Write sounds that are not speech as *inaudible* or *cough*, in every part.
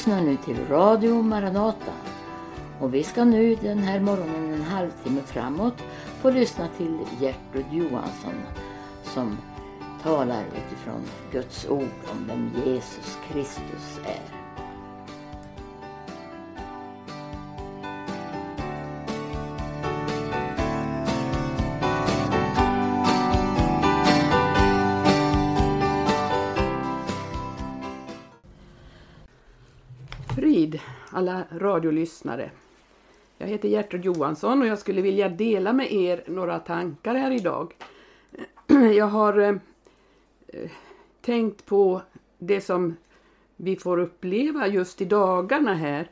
Lyssnar nu till Radio Maranata och vi ska nu den här morgonen en halvtimme framåt få lyssna till Gertrud Johansson som talar utifrån Guds ord om vem Jesus Kristus är. Alla radiolyssnare. Jag heter Gertrud Johansson och jag skulle vilja dela med er några tankar här idag. *clears throat* Jag har eh, eh, tänkt på det som vi får uppleva just i dagarna här.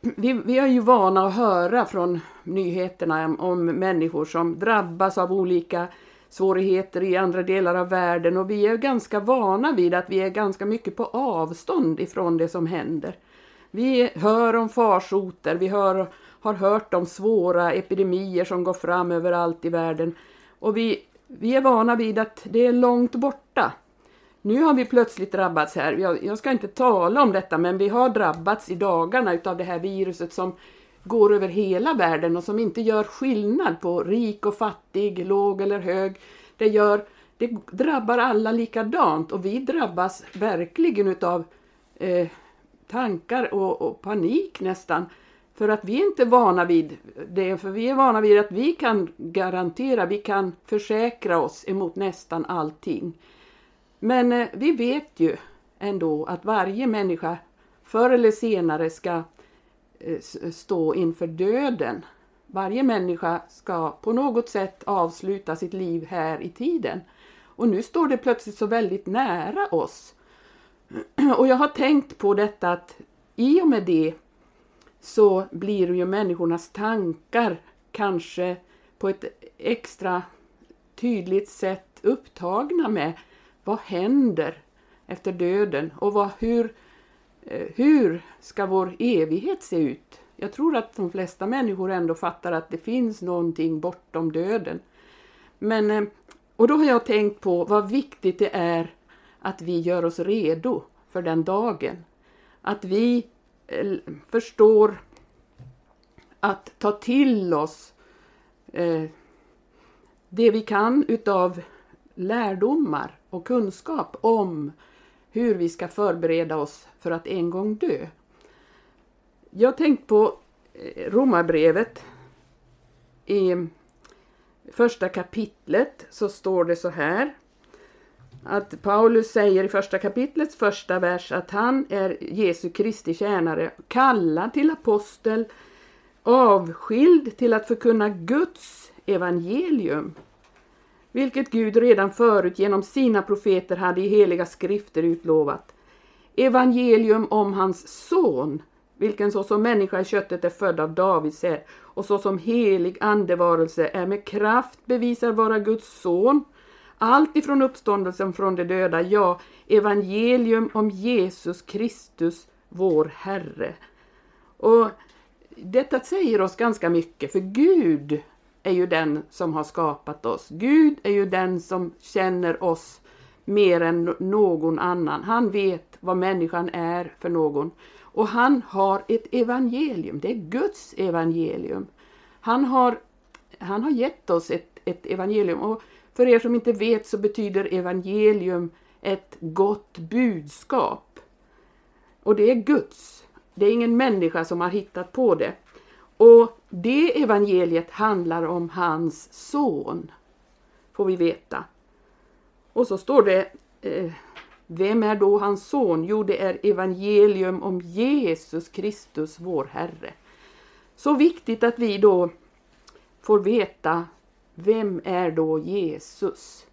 *clears throat* Vi, vi är ju vana att höra från nyheterna om, om människor som drabbas av olika svårigheter i andra delar av världen och vi är ganska vana vid att vi är ganska mycket på avstånd ifrån det som händer. Vi hör om farsoter, vi hör, har hört om svåra epidemier som går fram överallt i världen och vi, vi är vana vid att det är långt borta. Nu har vi plötsligt drabbats här, jag, jag ska inte tala om detta men vi har drabbats i dagarna utav det här viruset som går över hela världen och som inte gör skillnad på rik och fattig, låg eller hög. Det, gör, det drabbar alla likadant och vi drabbas verkligen utav eh, tankar och, och, panik nästan. För att vi är inte vana vid det, för vi är vana vid att vi kan garantera, vi kan försäkra oss emot nästan allting. Men eh, vi vet ju ändå att varje människa förr eller senare ska eh, stå inför döden. Varje människa ska på något sätt avsluta sitt liv här i tiden. Och nu står det plötsligt så väldigt nära oss. *clears throat* Och jag har tänkt på detta att i och med det så blir ju människornas tankar kanske på ett extra tydligt sätt upptagna med vad händer efter döden och vad, hur, eh, hur ska vår evighet se ut? Jag tror att de flesta människor ändå fattar att det finns någonting bortom döden. Men, eh, och då har jag tänkt på vad viktigt det är att vi gör oss redo för den dagen. Att vi eh, förstår att ta till oss eh, det vi kan utav lärdomar och kunskap om hur vi ska förbereda oss för att en gång dö. Jag har tänkt på eh, Romarbrevet. I första kapitlet så står det så här att Paulus säger i första kapitlets första vers att han är Jesu Kristi tjänare, kallad till apostel, avskild till att förkunna Guds evangelium, vilket Gud redan förut genom sina profeter hade i heliga skrifter utlovat. Evangelium om hans son, vilken såsom människa i köttet är född av Davids säd och såsom helig andevarelse är med kraft bevisar vara Guds son, allt ifrån uppståndelsen från de döda, ja, evangelium om Jesus Kristus, vår Herre. Och detta säger oss ganska mycket, för Gud är ju den som har skapat oss. Gud är ju den som känner oss mer än någon annan. Han vet vad människan är för någon. Och han har ett evangelium, det är Guds evangelium. Han har, han har gett oss ett, ett evangelium. Och för er som inte vet så betyder evangelium ett gott budskap. Och det är Guds. Det är ingen människa som har hittat på det. Och det evangeliet handlar om hans son, får vi veta. Och så står det, eh, vem är då hans son? Jo, det är evangelium om Jesus Kristus, vår Herre. Så viktigt att vi då får veta vem är då Jesus?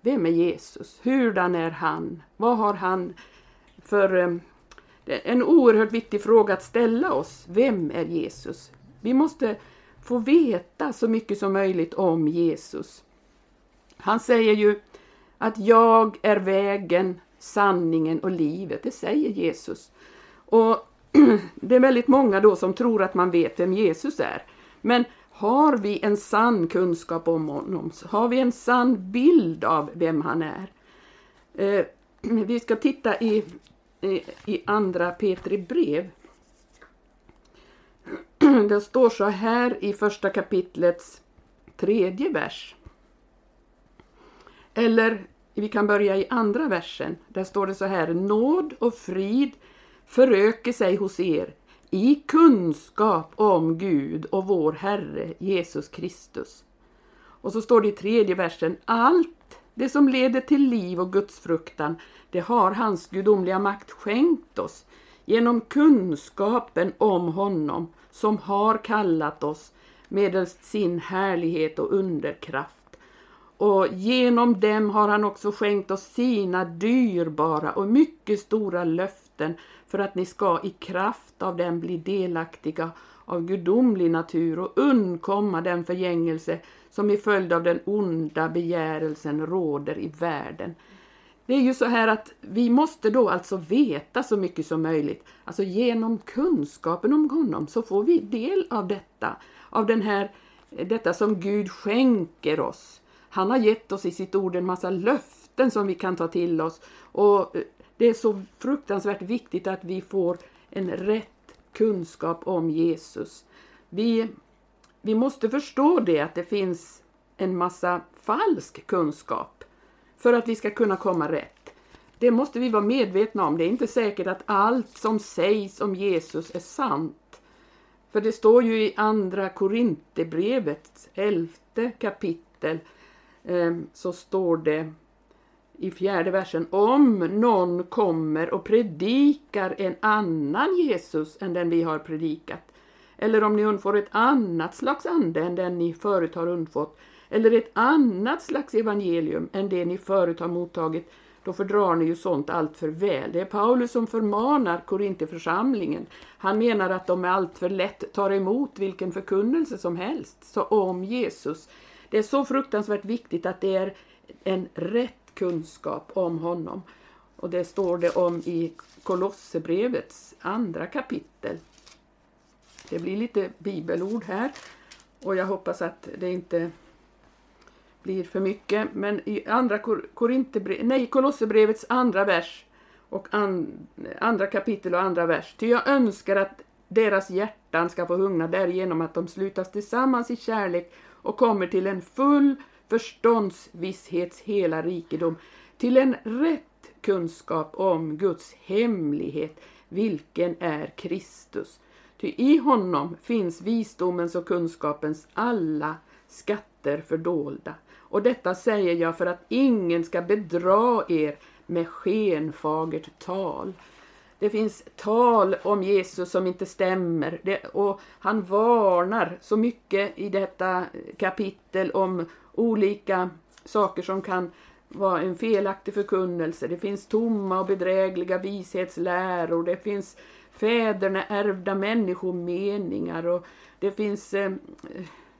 Vem är Jesus? Hurdan är han? Vad har han för... Ehm, en oerhört viktig fråga att ställa oss. Vem är Jesus? Vi måste få veta så mycket som möjligt om Jesus. Han säger ju att jag är vägen, sanningen och livet. Det säger Jesus. Och *clears throat* det är väldigt många då som tror att man vet vem Jesus är. Men har vi en sann kunskap om honom? Har vi en sann bild av vem han är? Eh, vi ska titta i eh, i andra Petri brev. *clears throat* Det står så här i första kapitlets tredje vers. Eller vi kan börja i andra versen. Där står det så här. Nåd och frid föröker sig hos er i kunskap om Gud och vår Herre Jesus Kristus. Och så står det i tredje versen. Allt det som leder till liv och gudsfruktan, det har hans gudomliga makt skänkt oss genom kunskapen om honom som har kallat oss medelst sin härlighet och underkraft och genom dem har han också skänkt oss sina dyrbara och mycket stora löften för att ni ska i kraft av den bli delaktiga av gudomlig natur och undkomma den förgängelse som i följd av den onda begärelsen råder i världen. Det är ju så här att vi måste då alltså veta så mycket som möjligt. Alltså genom kunskapen om honom så får vi del av detta, av den här, detta som Gud skänker oss. Han har gett oss i sitt ord en massa löften som vi kan ta till oss. Och eh, det är så fruktansvärt viktigt att vi får en rätt kunskap om Jesus. Vi, vi måste förstå det att det finns en massa falsk kunskap för att vi ska kunna komma rätt. Det måste vi vara medvetna om. Det är inte säkert att allt som sägs om Jesus är sant. För det står ju i andra Korinthierbrevets elfte kapitel eh, så står det i fjärde versen om någon kommer och predikar en annan Jesus än den vi har predikat eller om ni undfår ett annat slags ande än den ni förut har undfått eller ett annat slags evangelium än det ni förut har mottagit då fördrar ni ju sånt allt för väl. Det är Paulus som förmanar Korintheförsamlingen. Han menar att de allt för lätt tar emot vilken förkunnelse som helst så om Jesus det är så fruktansvärt viktigt att det är en rätt kunskap om honom. Och det står det om i Kolosserbrevets andra kapitel. Det blir lite bibelord här och jag hoppas att det inte blir för mycket. Men i andra nej, Kolosserbrevets andra vers och an, andra kapitel och andra vers. Ty jag önskar att deras hjärtan ska få hungna därigenom att de slutas tillsammans i kärlek och kommer till en full förståndsvisshets hela rikedom, till en rätt kunskap om Guds hemlighet, vilken är Kristus. Ty i honom finns visdomens och kunskapens alla skatter fördolda. Och detta säger jag för att ingen ska bedra er med skenfagert tal. Det finns tal om Jesus som inte stämmer. Det, och han varnar så mycket i detta kapitel om olika saker som kan vara en felaktig förkunnelse. Det finns tomma och bedrägliga vishetsläror, det finns fäderna ärvda människomeningar. Och det finns, eh,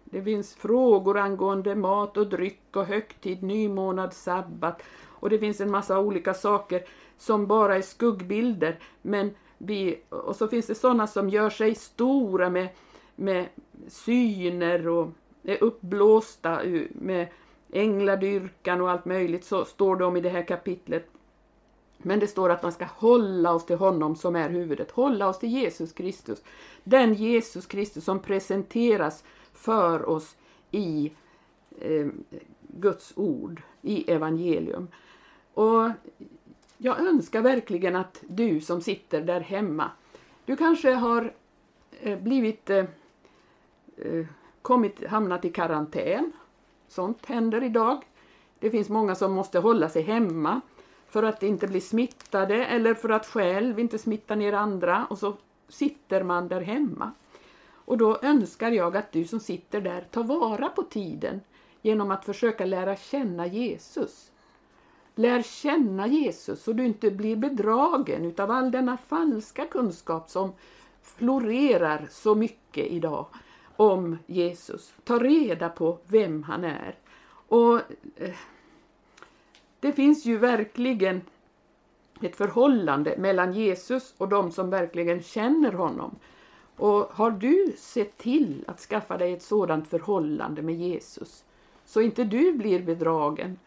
det finns frågor angående mat och dryck och högtid, nymånad, sabbat. Och det finns en massa olika saker som bara är skuggbilder. Men vi, och så finns det sådana som gör sig stora med, med syner och är uppblåsta med ängladyrkan och allt möjligt. Så står det om i det här kapitlet. Men det står att man ska hålla oss till honom som är huvudet. Hålla oss till Jesus Kristus. Den Jesus Kristus som presenteras för oss i eh, Guds ord, i evangelium. Och jag önskar verkligen att du som sitter där hemma, du kanske har eh, blivit eh, eh, kommit, hamnat i karantän. Sånt händer idag. Det finns många som måste hålla sig hemma för att inte bli smittade eller för att själv inte smitta ner andra och så sitter man där hemma. Och då önskar jag att du som sitter där tar vara på tiden genom att försöka lära känna Jesus. Lär känna Jesus så du inte blir bedragen utav all denna falska kunskap som florerar så mycket idag om Jesus. Ta reda på vem han är. Och eh, Det finns ju verkligen ett förhållande mellan Jesus och de som verkligen känner honom. Och Har du sett till att skaffa dig ett sådant förhållande med Jesus så inte du blir bedragen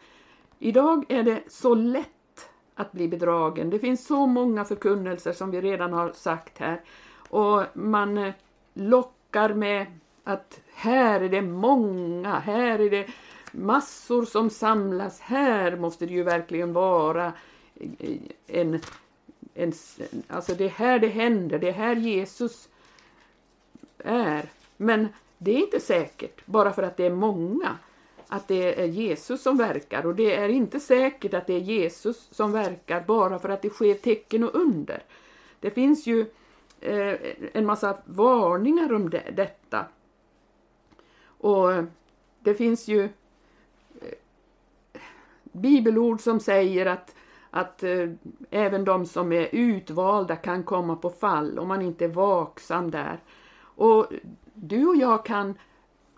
Idag är det så lätt att bli bedragen. Det finns så många förkunnelser som vi redan har sagt här. Och man eh, lockar med att här är det många, här är det massor som samlas, här måste det ju verkligen vara eh, en, en alltså det är här det händer, det är här Jesus är. Men det är inte säkert, bara för att det är många, att det är Jesus som verkar. Och det är inte säkert att det är Jesus som verkar bara för att det sker tecken och under. Det finns ju eh, en massa varningar om det, detta. Och det finns ju eh, bibelord som säger att, att eh, även de som är utvalda kan komma på fall om man inte är vaksam där. Och du och jag kan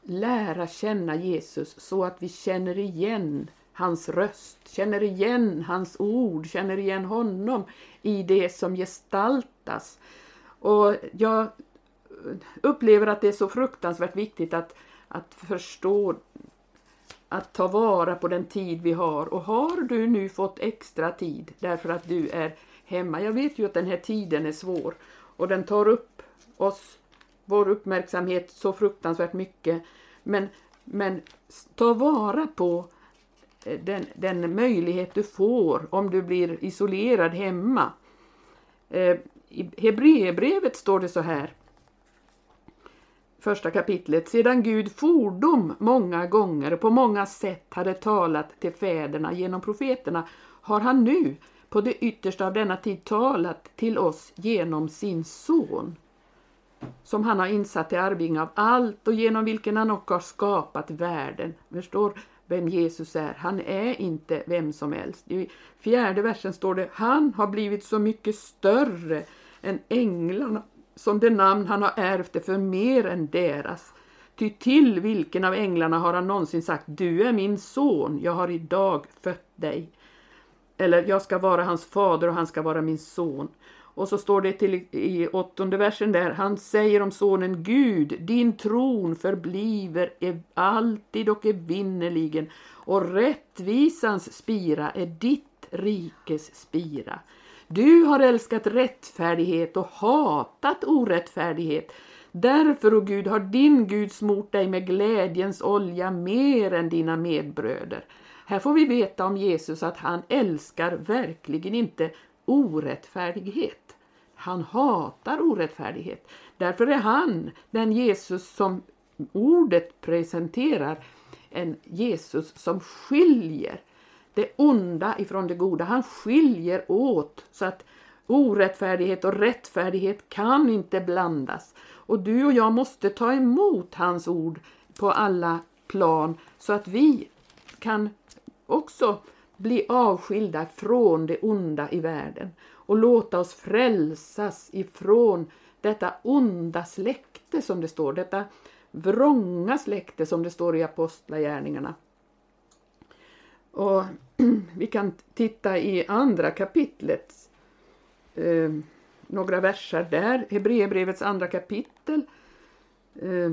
lära känna Jesus så att vi känner igen hans röst, känner igen hans ord, känner igen honom i det som gestaltas. Och jag upplever att det är så fruktansvärt viktigt att, att förstå att ta vara på den tid vi har. Och har du nu fått extra tid därför att du är hemma. Jag vet ju att den här tiden är svår och den tar upp oss vår uppmärksamhet så fruktansvärt mycket. Men, men ta vara på eh, den, den möjlighet du får om du blir isolerad hemma. Eh, I Hebreerbrevet står det så här. Första kapitlet. Sedan Gud fordom många gånger på många sätt hade talat till fäderna genom profeterna har han nu på det yttersta av denna tid talat till oss genom sin son som han har insatt i arving av allt och genom vilken han också har skapat världen. Förstår vem Jesus är. Han är inte vem som helst. I fjärde versen står det Han har blivit så mycket större än änglarna som det namn han har ärvt är för mer än deras. Ty till vilken av änglarna har han någonsin sagt Du är min son, jag har idag fött dig. Eller jag ska vara hans fader och han ska vara min son. Och så står det till, i åttonde versen där, han säger om sonen Gud, din tron förbliver alltid och evinnerligen och rättvisans spira är ditt rikes spira. Du har älskat rättfärdighet och hatat orättfärdighet. Därför, o Gud, har din Gud smort dig med glädjens olja mer än dina medbröder. Här får vi veta om Jesus att han älskar verkligen inte orättfärdighet. Han hatar orättfärdighet. Därför är han den Jesus som ordet presenterar. En Jesus som skiljer det onda ifrån det goda. Han skiljer åt så att orättfärdighet och rättfärdighet kan inte blandas. Och du och jag måste ta emot hans ord på alla plan så att vi kan också bli avskilda från det onda i världen och låta oss frälsas ifrån detta onda släkte som det står, detta vrånga släkte som det står i Apostlagärningarna. Och *clears throat* vi kan titta i andra kapitlet, eh, några verser där, Hebreerbrevets andra kapitel. Eh,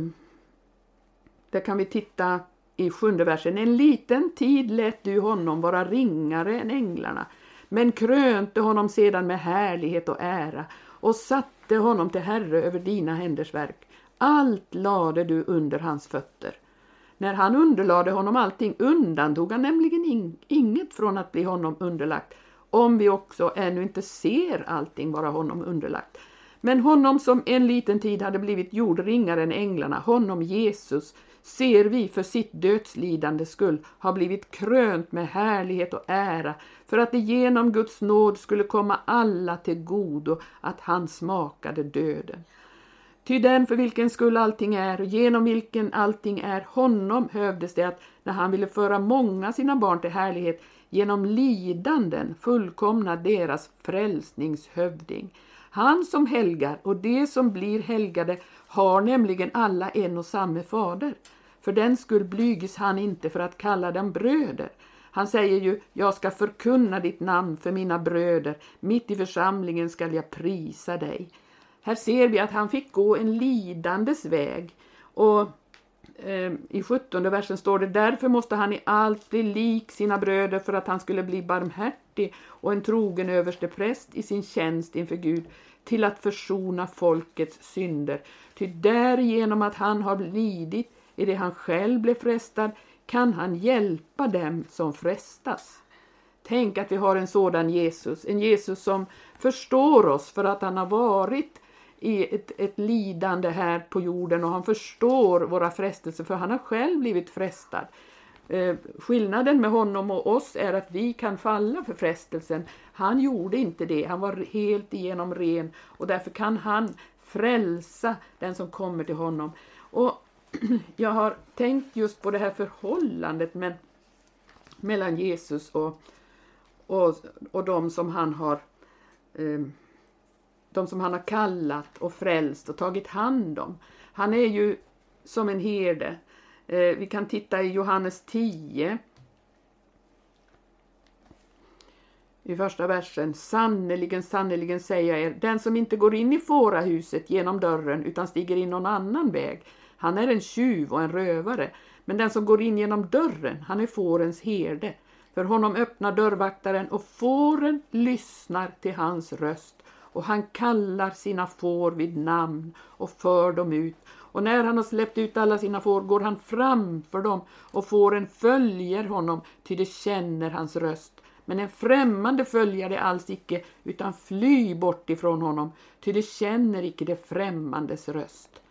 där kan vi titta i sjunde versen. En liten tid lät du honom vara ringare än änglarna men krönte honom sedan med härlighet och ära och satte honom till herre över dina händers verk. Allt lade du under hans fötter. När han underlade honom allting undantog han nämligen inget från att bli honom underlagt, om vi också ännu inte ser allting vara honom underlagt. Men honom som en liten tid hade blivit jord ringare än änglarna, honom Jesus, ser vi för sitt dödslidande skull ha blivit krönt med härlighet och ära för att det genom Guds nåd skulle komma alla till godo att han smakade döden. Ty den för vilken skull allting är och genom vilken allting är, honom hövdes det att när han ville föra många sina barn till härlighet genom lidanden fullkomna deras frälsningshövding. Han som helgar och de som blir helgade har nämligen alla en och samma fader. För den skull blyges han inte för att kalla dem bröder. Han säger ju, jag ska förkunna ditt namn för mina bröder, mitt i församlingen skall jag prisa dig. Här ser vi att han fick gå en lidandes väg och eh, i 17 versen står det därför måste han i allt bli lik sina bröder för att han skulle bli barmhärtig och en trogen överstepräst i sin tjänst inför Gud till att försona folkets synder. Ty därigenom att han har lidit i det han själv blev frestad kan han hjälpa dem som frestas. Tänk att vi har en sådan Jesus, en Jesus som förstår oss för att han har varit i ett, ett lidande här på jorden och han förstår våra frestelser för han har själv blivit frestad. Eh, skillnaden med honom och oss är att vi kan falla för frestelsen. Han gjorde inte det, han var helt igenom ren och därför kan han frälsa den som kommer till honom. Och *clears throat* jag har tänkt just på det här förhållandet med, mellan Jesus och, och, och de som han har eh, de som han har kallat och frälst och tagit hand om. Han är ju som en herde. Eh, vi kan titta i Johannes 10. I första versen. Sannerligen, sannerligen säger jag er, den som inte går in i fårahuset genom dörren utan stiger in någon annan väg, han är en tjuv och en rövare. Men den som går in genom dörren, han är fårens herde. För honom öppnar dörrvaktaren och fåren lyssnar till hans röst och han kallar sina får vid namn och för dem ut. Och när han har släppt ut alla sina får går han framför dem och fåren följer honom, ty de känner hans röst. Men en främmande följer det alls icke, utan fly bort ifrån honom, ty de känner icke det främmandes röst.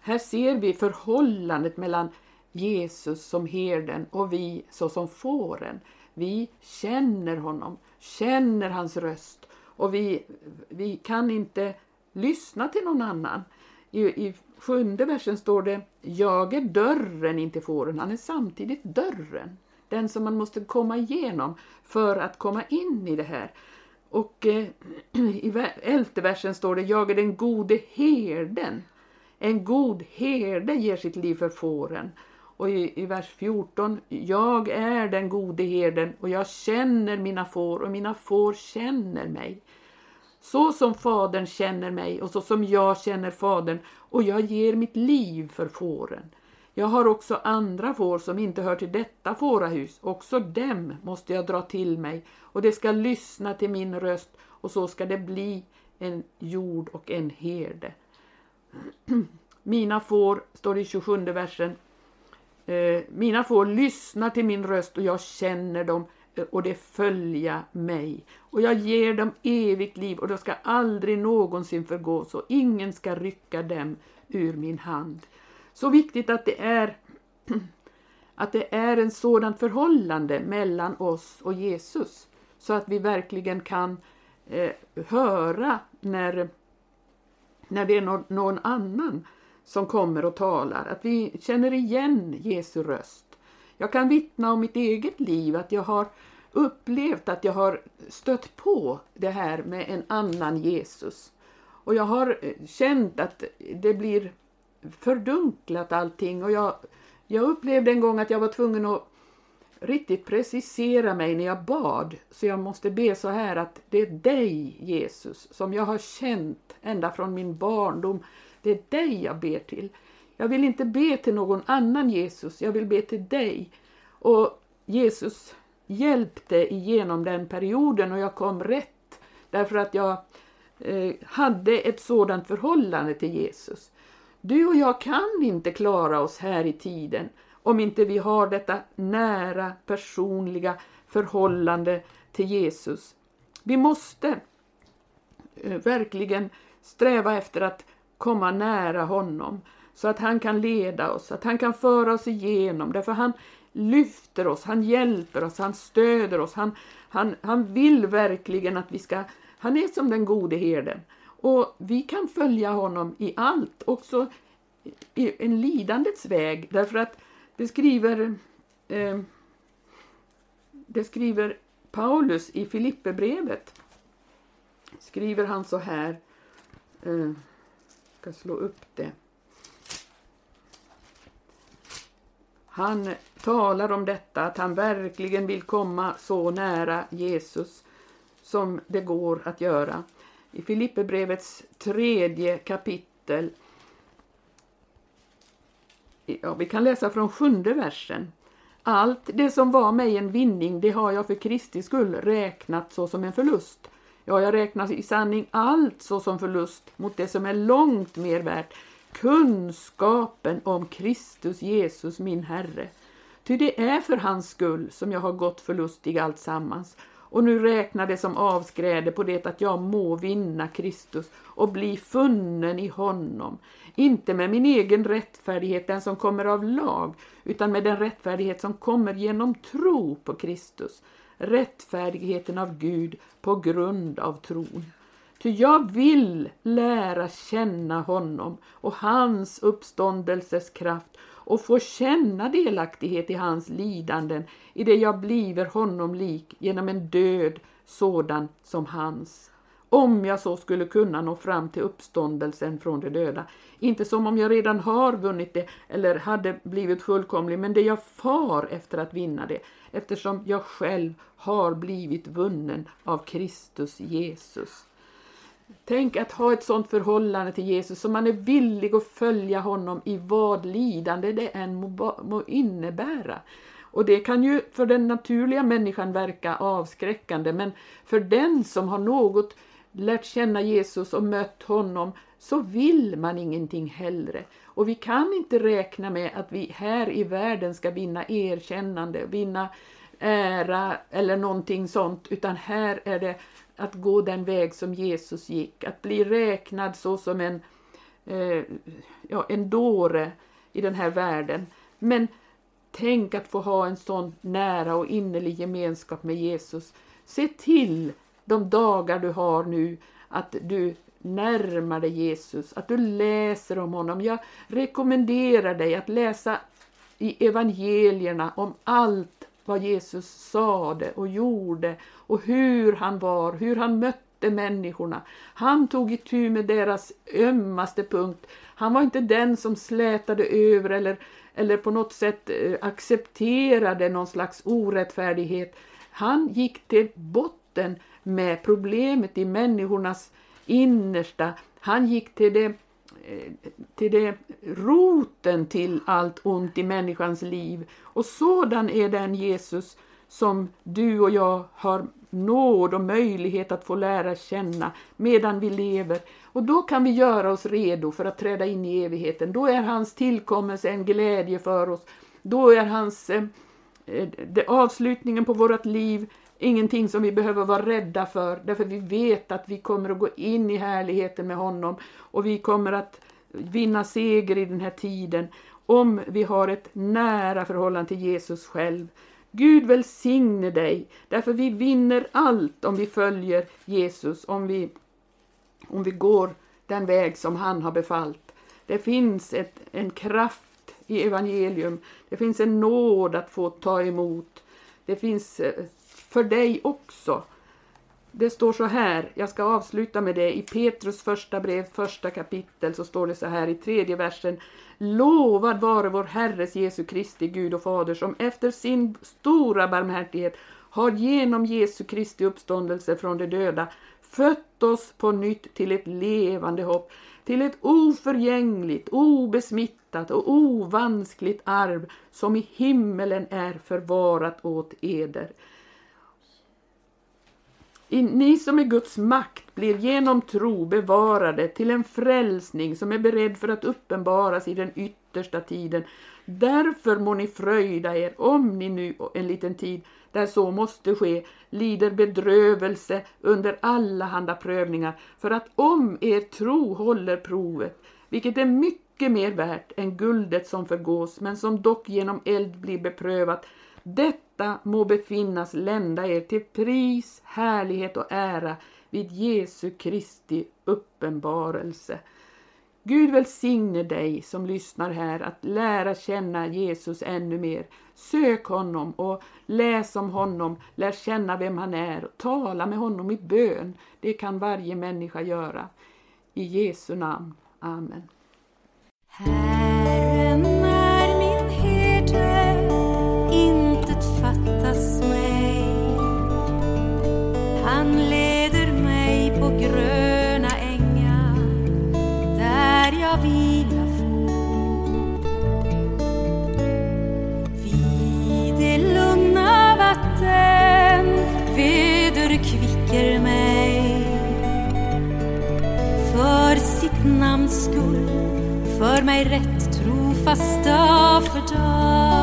Här ser vi förhållandet mellan Jesus som herden och vi såsom fåren. Vi känner honom, känner hans röst och vi, vi kan inte lyssna till någon annan. I, I sjunde versen står det Jag är dörren in till fåren. Han är samtidigt dörren. Den som man måste komma igenom för att komma in i det här. Och eh, *clears throat* i elfte versen står det Jag är den gode herden. En god herde ger sitt liv för fåren. Och i, i vers 14, jag är den gode herden och jag känner mina får och mina får känner mig. Så som Fadern känner mig och så som jag känner Fadern och jag ger mitt liv för fåren. Jag har också andra får som inte hör till detta fårahus, också dem måste jag dra till mig och de ska lyssna till min röst och så ska det bli en jord och en herde. *clears throat* Mina får, står det i 27 versen, eh, mina får lyssnar till min röst och jag känner dem och det följa mig. Och jag ger dem evigt liv och de ska aldrig någonsin förgås och ingen ska rycka dem ur min hand. Så viktigt att det är *clears throat* att det är en sådant förhållande mellan oss och Jesus så att vi verkligen kan eh, höra när, när det är någon, någon annan som kommer och talar, att vi känner igen Jesu röst. Jag kan vittna om mitt eget liv, att jag har upplevt att jag har stött på det här med en annan Jesus. Och jag har eh, känt att det blir fördunklat allting och jag, jag upplevde en gång att jag var tvungen att riktigt precisera mig när jag bad. Så jag måste be så här att det är dig Jesus som jag har känt ända från min barndom det är dig jag ber till. Jag vill inte be till någon annan Jesus, jag vill be till dig. Och Jesus hjälpte igenom den perioden och jag kom rätt därför att jag eh, hade ett sådant förhållande till Jesus. Du och jag kan inte klara oss här i tiden om inte vi har detta nära personliga förhållande till Jesus. Vi måste eh, verkligen sträva efter att komma nära honom så att han kan leda oss, att han kan föra oss igenom. Därför han lyfter oss, han hjälper oss, han stöder oss. Han, han, han vill verkligen att vi ska... Han är som den gode herden. Och vi kan följa honom i allt, också i en lidandets väg. Därför att det skriver, eh, det skriver Paulus i Filipperbrevet. Skriver han så här. Eh, ska slå upp det. Han talar om detta, att han verkligen vill komma så nära Jesus som det går att göra. I Filipperbrevets tredje kapitel ja, vi kan läsa från sjunde versen. Allt det som var mig en vinning, det har jag för Kristi skull räknat så som en förlust. Ja, jag räknar i sanning allt så som förlust mot det som är långt mer värt, kunskapen om Kristus Jesus min Herre. Ty det är för hans skull som jag har gått förlustig allt sammans och nu räknar det som avskräde på det att jag må vinna Kristus och bli funnen i honom, inte med min egen rättfärdighet, den som kommer av lag, utan med den rättfärdighet som kommer genom tro på Kristus, rättfärdigheten av Gud på grund av tron. Ty jag vill lära känna honom och hans uppståndelses kraft och få känna delaktighet i hans lidanden i det jag bliver honom lik genom en död sådan som hans. Om jag så skulle kunna nå fram till uppståndelsen från de döda. Inte som om jag redan har vunnit det eller hade blivit fullkomlig, men det jag far efter att vinna det, eftersom jag själv har blivit vunnen av Kristus Jesus. Tänk att ha ett sådant förhållande till Jesus som man är villig att följa honom i vad lidande det än må, innebära. Och det kan ju för den naturliga människan verka avskräckande men för den som har något lärt känna Jesus och mött honom så vill man ingenting hellre. Och vi kan inte räkna med att vi här i världen ska vinna erkännande, vinna ära eller någonting sånt utan här är det att gå den väg som Jesus gick, att bli räknad så som en, eh, ja, en dåre i den här världen. Men tänk att få ha en sån nära och innerlig gemenskap med Jesus. Se till de dagar du har nu att du närmar dig Jesus, att du läser om honom. Jag rekommenderar dig att läsa i evangelierna om allt vad Jesus sade och gjorde och hur han var, hur han mötte människorna. Han tog itu med deras ömmaste punkt. Han var inte den som slätade över eller, eller på något sätt eh, accepterade någon slags orättfärdighet. Han gick till botten med problemet i människornas innersta. Han gick till det Eh, till det roten till allt ont i människans liv. Och sådan är den Jesus som du och jag har nåd och möjlighet att få lära känna medan vi lever. Och då kan vi göra oss redo för att träda in i evigheten. Då är hans tillkommelse en glädje för oss. Då är hans eh, eh det, avslutningen på vårt liv ingenting som vi behöver vara rädda för, därför vi vet att vi kommer att gå in i härligheten med honom och vi kommer att vinna seger i den här tiden om vi har ett nära förhållande till Jesus själv. Gud välsigne dig, därför vi vinner allt om vi följer Jesus, om vi, om vi går den väg som han har befallt. Det finns ett, en kraft i evangelium, det finns en nåd att få ta emot. Det finns eh, för dig också. Det står så här, jag ska avsluta med det, i Petrus första brev, första kapitel, så står det så här i tredje versen. Lovad vare vår Herres Jesu Kristi Gud och Fader som efter sin stora barmhärtighet har genom Jesu Kristi uppståndelse från de döda fött oss på nytt till ett levande hopp, till ett oförgängligt, obesmittat och ovanskligt arv som i himmelen är förvarat åt eder ni som är Guds makt blir genom tro bevarade till en frälsning som är beredd för att uppenbaras i den yttersta tiden. Därför må ni fröjda er om ni nu en liten tid, där så måste ske, lider bedrövelse under alla handa prövningar, för att om er tro håller provet, vilket är mycket mer värt än guldet som förgås, men som dock genom eld blir beprövat, detta må befinnas lända er till pris, härlighet och ära vid Jesu Kristi uppenbarelse. Gud välsigne dig som lyssnar här att lära känna Jesus ännu mer. Sök honom och läs om honom, lär känna vem han är och tala med honom i bön. Det kan varje människa göra. I Jesu namn. Amen. Herren för mig rätt trofast dag för dag.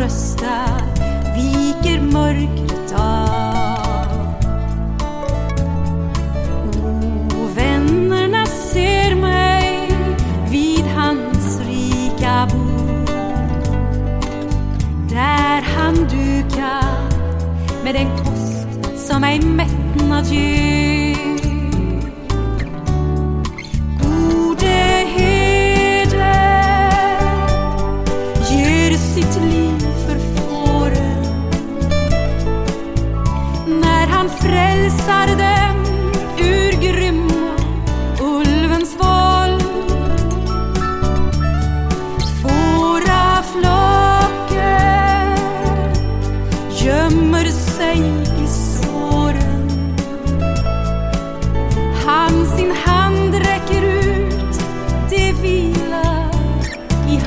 Trösta viker mörkret av. Och vännerna ser mig vid hans rika bord. Där han dukar med en kost som ej mättnad ger.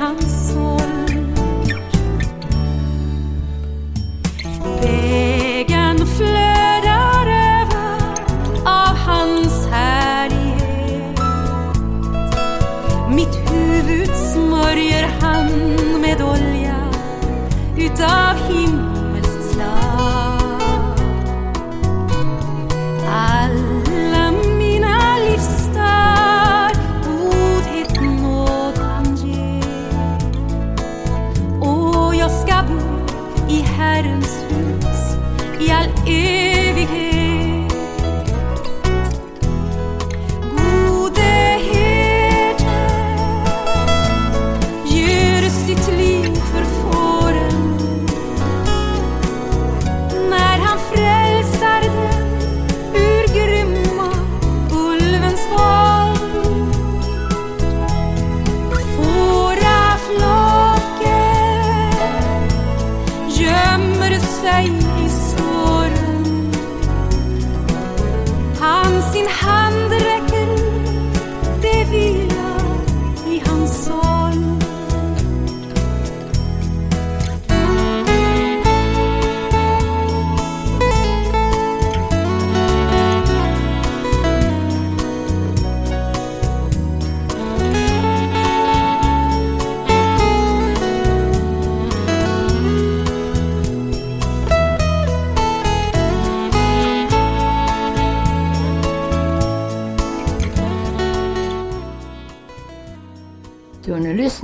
I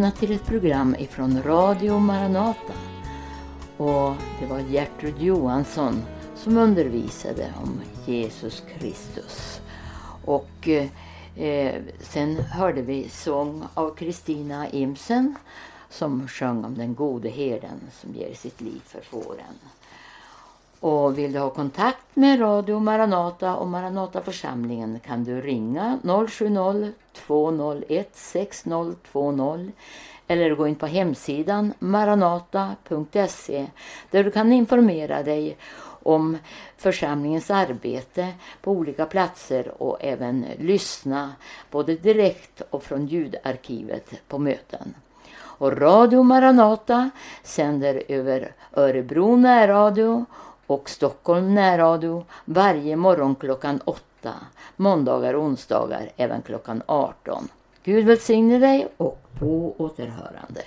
lyssnat till ett program ifrån Radio Maranata. Och det var Gertrud Johansson som undervisade om Jesus Kristus. Och eh, sen hörde vi sång av Kristina Imsen som sjöng om den gode herden som ger sitt liv för fåren. Och vill du ha kontakt med Radio Maranata och Maranataförsamlingen kan du ringa 070-201 6020 eller gå in på hemsidan maranata.se där du kan informera dig om församlingens arbete på olika platser och även lyssna både direkt och från ljudarkivet på möten. Och Radio Maranata sänder över Örebro närradio och Stockholm närradio varje morgon klockan 8 måndagar och onsdagar även klockan 18. Gud välsigne dig och på återhörande.